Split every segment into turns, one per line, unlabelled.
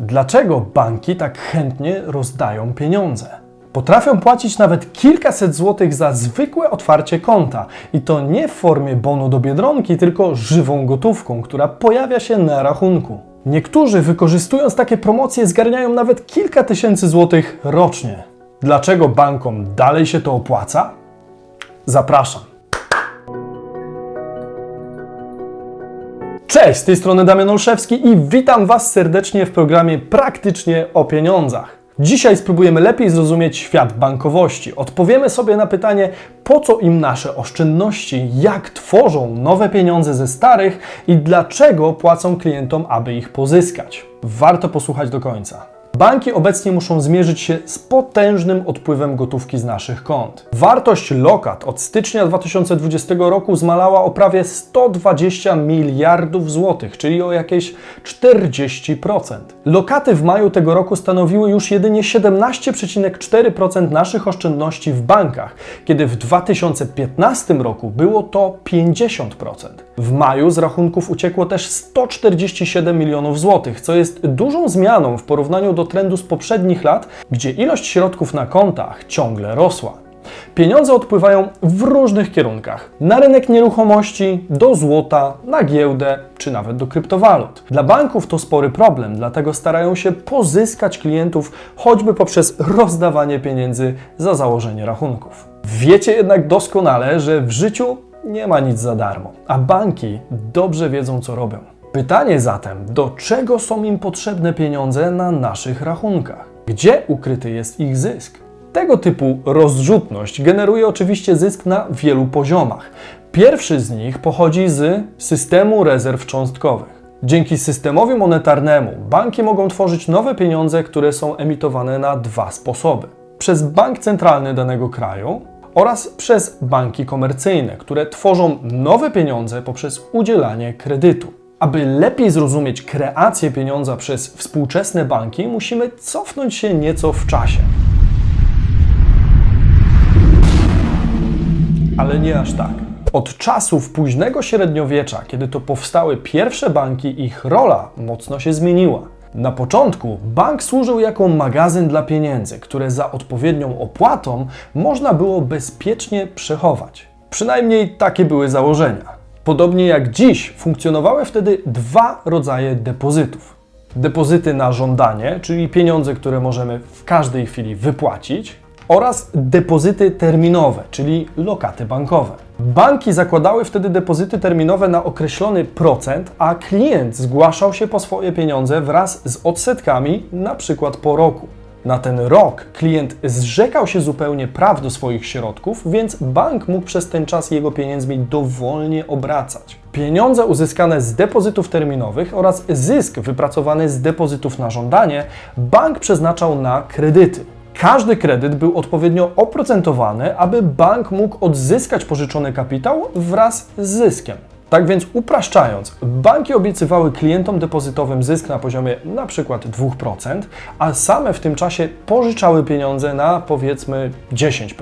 Dlaczego banki tak chętnie rozdają pieniądze? Potrafią płacić nawet kilkaset złotych za zwykłe otwarcie konta i to nie w formie bonu do biedronki, tylko żywą gotówką, która pojawia się na rachunku. Niektórzy wykorzystując takie promocje zgarniają nawet kilka tysięcy złotych rocznie. Dlaczego bankom dalej się to opłaca? Zapraszam. Cześć, z tej strony Damian Olszewski i witam Was serdecznie w programie Praktycznie o pieniądzach. Dzisiaj spróbujemy lepiej zrozumieć świat bankowości. Odpowiemy sobie na pytanie, po co im nasze oszczędności, jak tworzą nowe pieniądze ze starych i dlaczego płacą klientom, aby ich pozyskać. Warto posłuchać do końca. Banki obecnie muszą zmierzyć się z potężnym odpływem gotówki z naszych kont. Wartość lokat od stycznia 2020 roku zmalała o prawie 120 miliardów złotych, czyli o jakieś 40%. Lokaty w maju tego roku stanowiły już jedynie 17,4% naszych oszczędności w bankach, kiedy w 2015 roku było to 50%. W maju z rachunków uciekło też 147 milionów złotych, co jest dużą zmianą w porównaniu do trendu z poprzednich lat, gdzie ilość środków na kontach ciągle rosła. Pieniądze odpływają w różnych kierunkach. Na rynek nieruchomości, do złota, na giełdę czy nawet do kryptowalut. Dla banków to spory problem, dlatego starają się pozyskać klientów choćby poprzez rozdawanie pieniędzy za założenie rachunków. Wiecie jednak doskonale, że w życiu nie ma nic za darmo, a banki dobrze wiedzą, co robią. Pytanie zatem, do czego są im potrzebne pieniądze na naszych rachunkach? Gdzie ukryty jest ich zysk? Tego typu rozrzutność generuje oczywiście zysk na wielu poziomach. Pierwszy z nich pochodzi z systemu rezerw cząstkowych. Dzięki systemowi monetarnemu banki mogą tworzyć nowe pieniądze, które są emitowane na dwa sposoby: przez bank centralny danego kraju oraz przez banki komercyjne, które tworzą nowe pieniądze poprzez udzielanie kredytu. Aby lepiej zrozumieć kreację pieniądza przez współczesne banki, musimy cofnąć się nieco w czasie. Ale nie aż tak. Od czasów późnego średniowiecza, kiedy to powstały pierwsze banki, ich rola mocno się zmieniła. Na początku bank służył jako magazyn dla pieniędzy, które za odpowiednią opłatą można było bezpiecznie przechować. Przynajmniej takie były założenia. Podobnie jak dziś, funkcjonowały wtedy dwa rodzaje depozytów. Depozyty na żądanie, czyli pieniądze, które możemy w każdej chwili wypłacić, oraz depozyty terminowe, czyli lokaty bankowe. Banki zakładały wtedy depozyty terminowe na określony procent, a klient zgłaszał się po swoje pieniądze wraz z odsetkami, na przykład po roku. Na ten rok klient zrzekał się zupełnie praw do swoich środków, więc bank mógł przez ten czas jego pieniędzmi dowolnie obracać. Pieniądze uzyskane z depozytów terminowych oraz zysk wypracowany z depozytów na żądanie bank przeznaczał na kredyty. Każdy kredyt był odpowiednio oprocentowany, aby bank mógł odzyskać pożyczony kapitał wraz z zyskiem. Tak więc upraszczając, banki obiecywały klientom depozytowym zysk na poziomie przykład 2%, a same w tym czasie pożyczały pieniądze na powiedzmy 10%.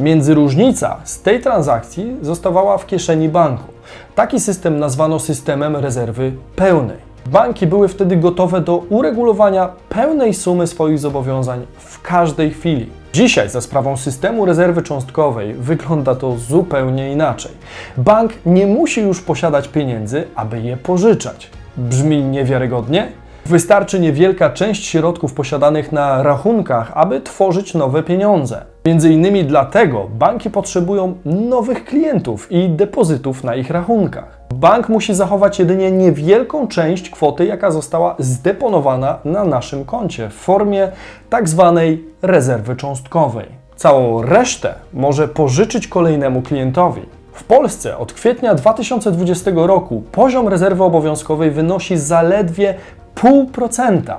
Międzyróżnica z tej transakcji zostawała w kieszeni banku. Taki system nazwano systemem rezerwy pełnej. Banki były wtedy gotowe do uregulowania pełnej sumy swoich zobowiązań w każdej chwili. Dzisiaj za sprawą systemu rezerwy cząstkowej wygląda to zupełnie inaczej. Bank nie musi już posiadać pieniędzy, aby je pożyczać. Brzmi niewiarygodnie? Wystarczy niewielka część środków posiadanych na rachunkach, aby tworzyć nowe pieniądze. Między innymi dlatego banki potrzebują nowych klientów i depozytów na ich rachunkach. Bank musi zachować jedynie niewielką część kwoty, jaka została zdeponowana na naszym koncie w formie tak zwanej rezerwy cząstkowej. Całą resztę może pożyczyć kolejnemu klientowi. W Polsce od kwietnia 2020 roku poziom rezerwy obowiązkowej wynosi zaledwie 0,5%.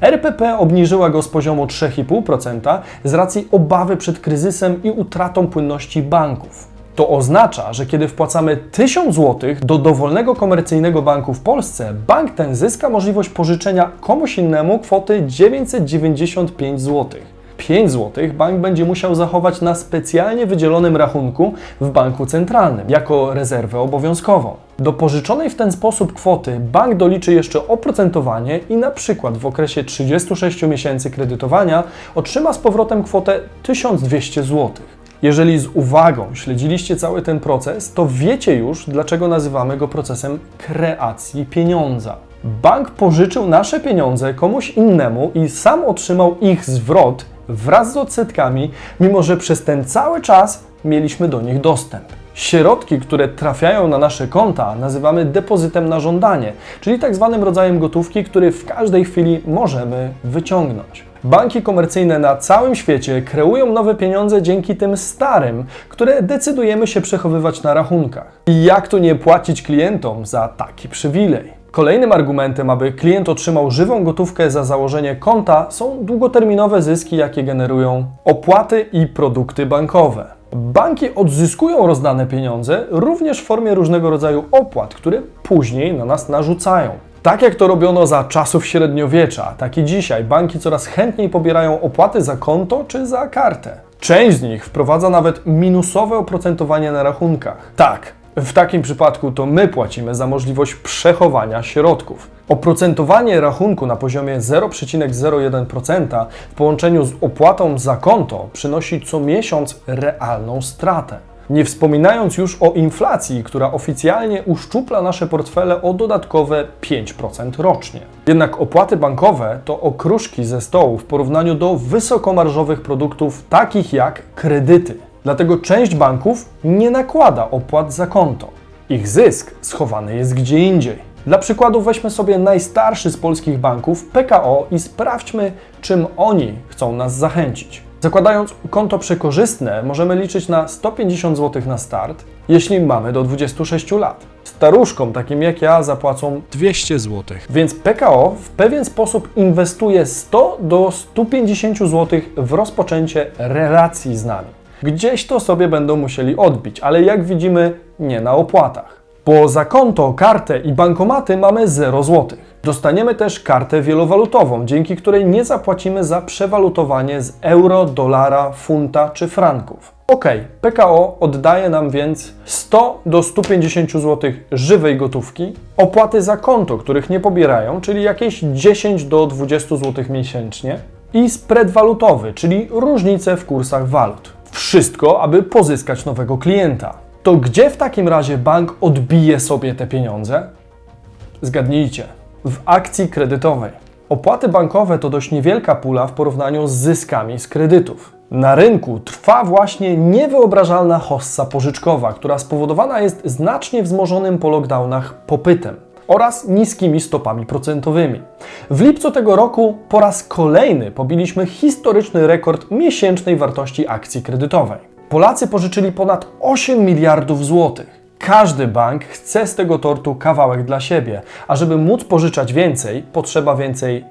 RPP obniżyła go z poziomu 3,5% z racji obawy przed kryzysem i utratą płynności banków. To oznacza, że kiedy wpłacamy 1000 zł do dowolnego komercyjnego banku w Polsce, bank ten zyska możliwość pożyczenia komuś innemu kwoty 995 zł. 5 zł bank będzie musiał zachować na specjalnie wydzielonym rachunku w banku centralnym jako rezerwę obowiązkową. Do pożyczonej w ten sposób kwoty bank doliczy jeszcze oprocentowanie i na przykład w okresie 36 miesięcy kredytowania otrzyma z powrotem kwotę 1200 zł. Jeżeli z uwagą śledziliście cały ten proces, to wiecie już, dlaczego nazywamy go procesem kreacji pieniądza. Bank pożyczył nasze pieniądze komuś innemu i sam otrzymał ich zwrot wraz z odsetkami, mimo że przez ten cały czas mieliśmy do nich dostęp. Środki, które trafiają na nasze konta, nazywamy depozytem na żądanie, czyli tak zwanym rodzajem gotówki, który w każdej chwili możemy wyciągnąć. Banki komercyjne na całym świecie kreują nowe pieniądze dzięki tym starym, które decydujemy się przechowywać na rachunkach. I jak tu nie płacić klientom za taki przywilej? Kolejnym argumentem, aby klient otrzymał żywą gotówkę za założenie konta, są długoterminowe zyski, jakie generują opłaty i produkty bankowe. Banki odzyskują rozdane pieniądze również w formie różnego rodzaju opłat, które później na nas narzucają. Tak jak to robiono za czasów średniowiecza, tak i dzisiaj banki coraz chętniej pobierają opłaty za konto czy za kartę. Część z nich wprowadza nawet minusowe oprocentowanie na rachunkach. Tak, w takim przypadku to my płacimy za możliwość przechowania środków. Oprocentowanie rachunku na poziomie 0,01% w połączeniu z opłatą za konto przynosi co miesiąc realną stratę. Nie wspominając już o inflacji, która oficjalnie uszczupla nasze portfele o dodatkowe 5% rocznie. Jednak opłaty bankowe to okruszki ze stołu w porównaniu do wysokomarżowych produktów takich jak kredyty. Dlatego część banków nie nakłada opłat za konto. Ich zysk schowany jest gdzie indziej. Dla przykładu weźmy sobie najstarszy z polskich banków, PKO, i sprawdźmy, czym oni chcą nas zachęcić. Zakładając konto przekorzystne, możemy liczyć na 150 zł na start, jeśli mamy do 26 lat. Staruszkom, takim jak ja, zapłacą
200 zł.
więc PKO w pewien sposób inwestuje 100 do 150 zł w rozpoczęcie relacji z nami. Gdzieś to sobie będą musieli odbić, ale jak widzimy, nie na opłatach. Bo za konto, kartę i bankomaty mamy 0 zł. Dostaniemy też kartę wielowalutową, dzięki której nie zapłacimy za przewalutowanie z euro, dolara, funta czy franków. Ok, PKO oddaje nam więc 100 do 150 zł żywej gotówki, opłaty za konto, których nie pobierają, czyli jakieś 10 do 20 zł miesięcznie i spread walutowy, czyli różnice w kursach walut. Wszystko, aby pozyskać nowego klienta. To gdzie w takim razie bank odbije sobie te pieniądze? Zgadnijcie, w akcji kredytowej. Opłaty bankowe to dość niewielka pula w porównaniu z zyskami z kredytów. Na rynku trwa właśnie niewyobrażalna hossa pożyczkowa, która spowodowana jest znacznie wzmożonym po lockdownach popytem oraz niskimi stopami procentowymi. W lipcu tego roku po raz kolejny pobiliśmy historyczny rekord miesięcznej wartości akcji kredytowej. Polacy pożyczyli ponad 8 miliardów złotych. Każdy bank chce z tego tortu kawałek dla siebie, a żeby móc pożyczać więcej, potrzeba więcej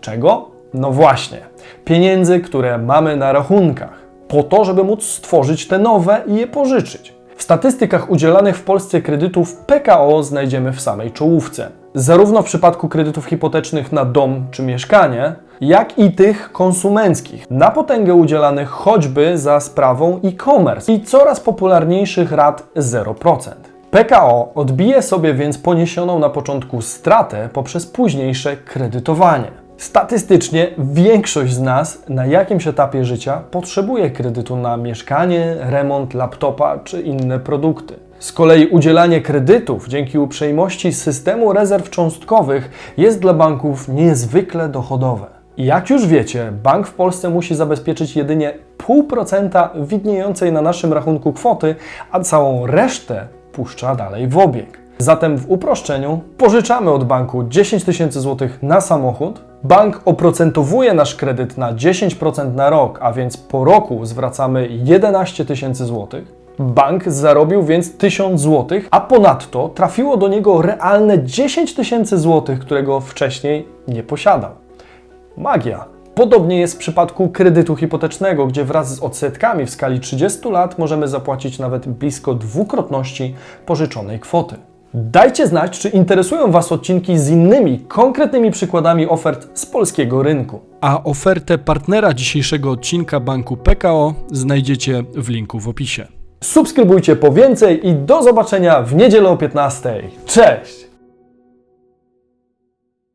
czego? No właśnie, pieniędzy, które mamy na rachunkach, po to, żeby móc stworzyć te nowe i je pożyczyć. W statystykach udzielanych w Polsce kredytów PKO znajdziemy w samej czołówce. Zarówno w przypadku kredytów hipotecznych na dom czy mieszkanie, jak i tych konsumenckich, na potęgę udzielanych choćby za sprawą e-commerce i coraz popularniejszych rat 0%. PKO odbije sobie więc poniesioną na początku stratę poprzez późniejsze kredytowanie. Statystycznie większość z nas na jakimś etapie życia potrzebuje kredytu na mieszkanie, remont laptopa czy inne produkty. Z kolei udzielanie kredytów dzięki uprzejmości systemu rezerw cząstkowych jest dla banków niezwykle dochodowe. Jak już wiecie, bank w Polsce musi zabezpieczyć jedynie 0,5% widniejącej na naszym rachunku kwoty, a całą resztę puszcza dalej w obieg. Zatem w uproszczeniu pożyczamy od banku 10 tysięcy złotych na samochód, bank oprocentowuje nasz kredyt na 10% na rok, a więc po roku zwracamy 11 tysięcy złotych. Bank zarobił więc 1000 złotych, a ponadto trafiło do niego realne 10 tysięcy złotych, którego wcześniej nie posiadał. Magia. Podobnie jest w przypadku kredytu hipotecznego, gdzie wraz z odsetkami w skali 30 lat możemy zapłacić nawet blisko dwukrotności pożyczonej kwoty. Dajcie znać, czy interesują Was odcinki z innymi, konkretnymi przykładami ofert z polskiego rynku. A ofertę partnera dzisiejszego odcinka banku PKO znajdziecie w linku w opisie. Subskrybujcie po więcej i do zobaczenia w niedzielę o 15. Cześć!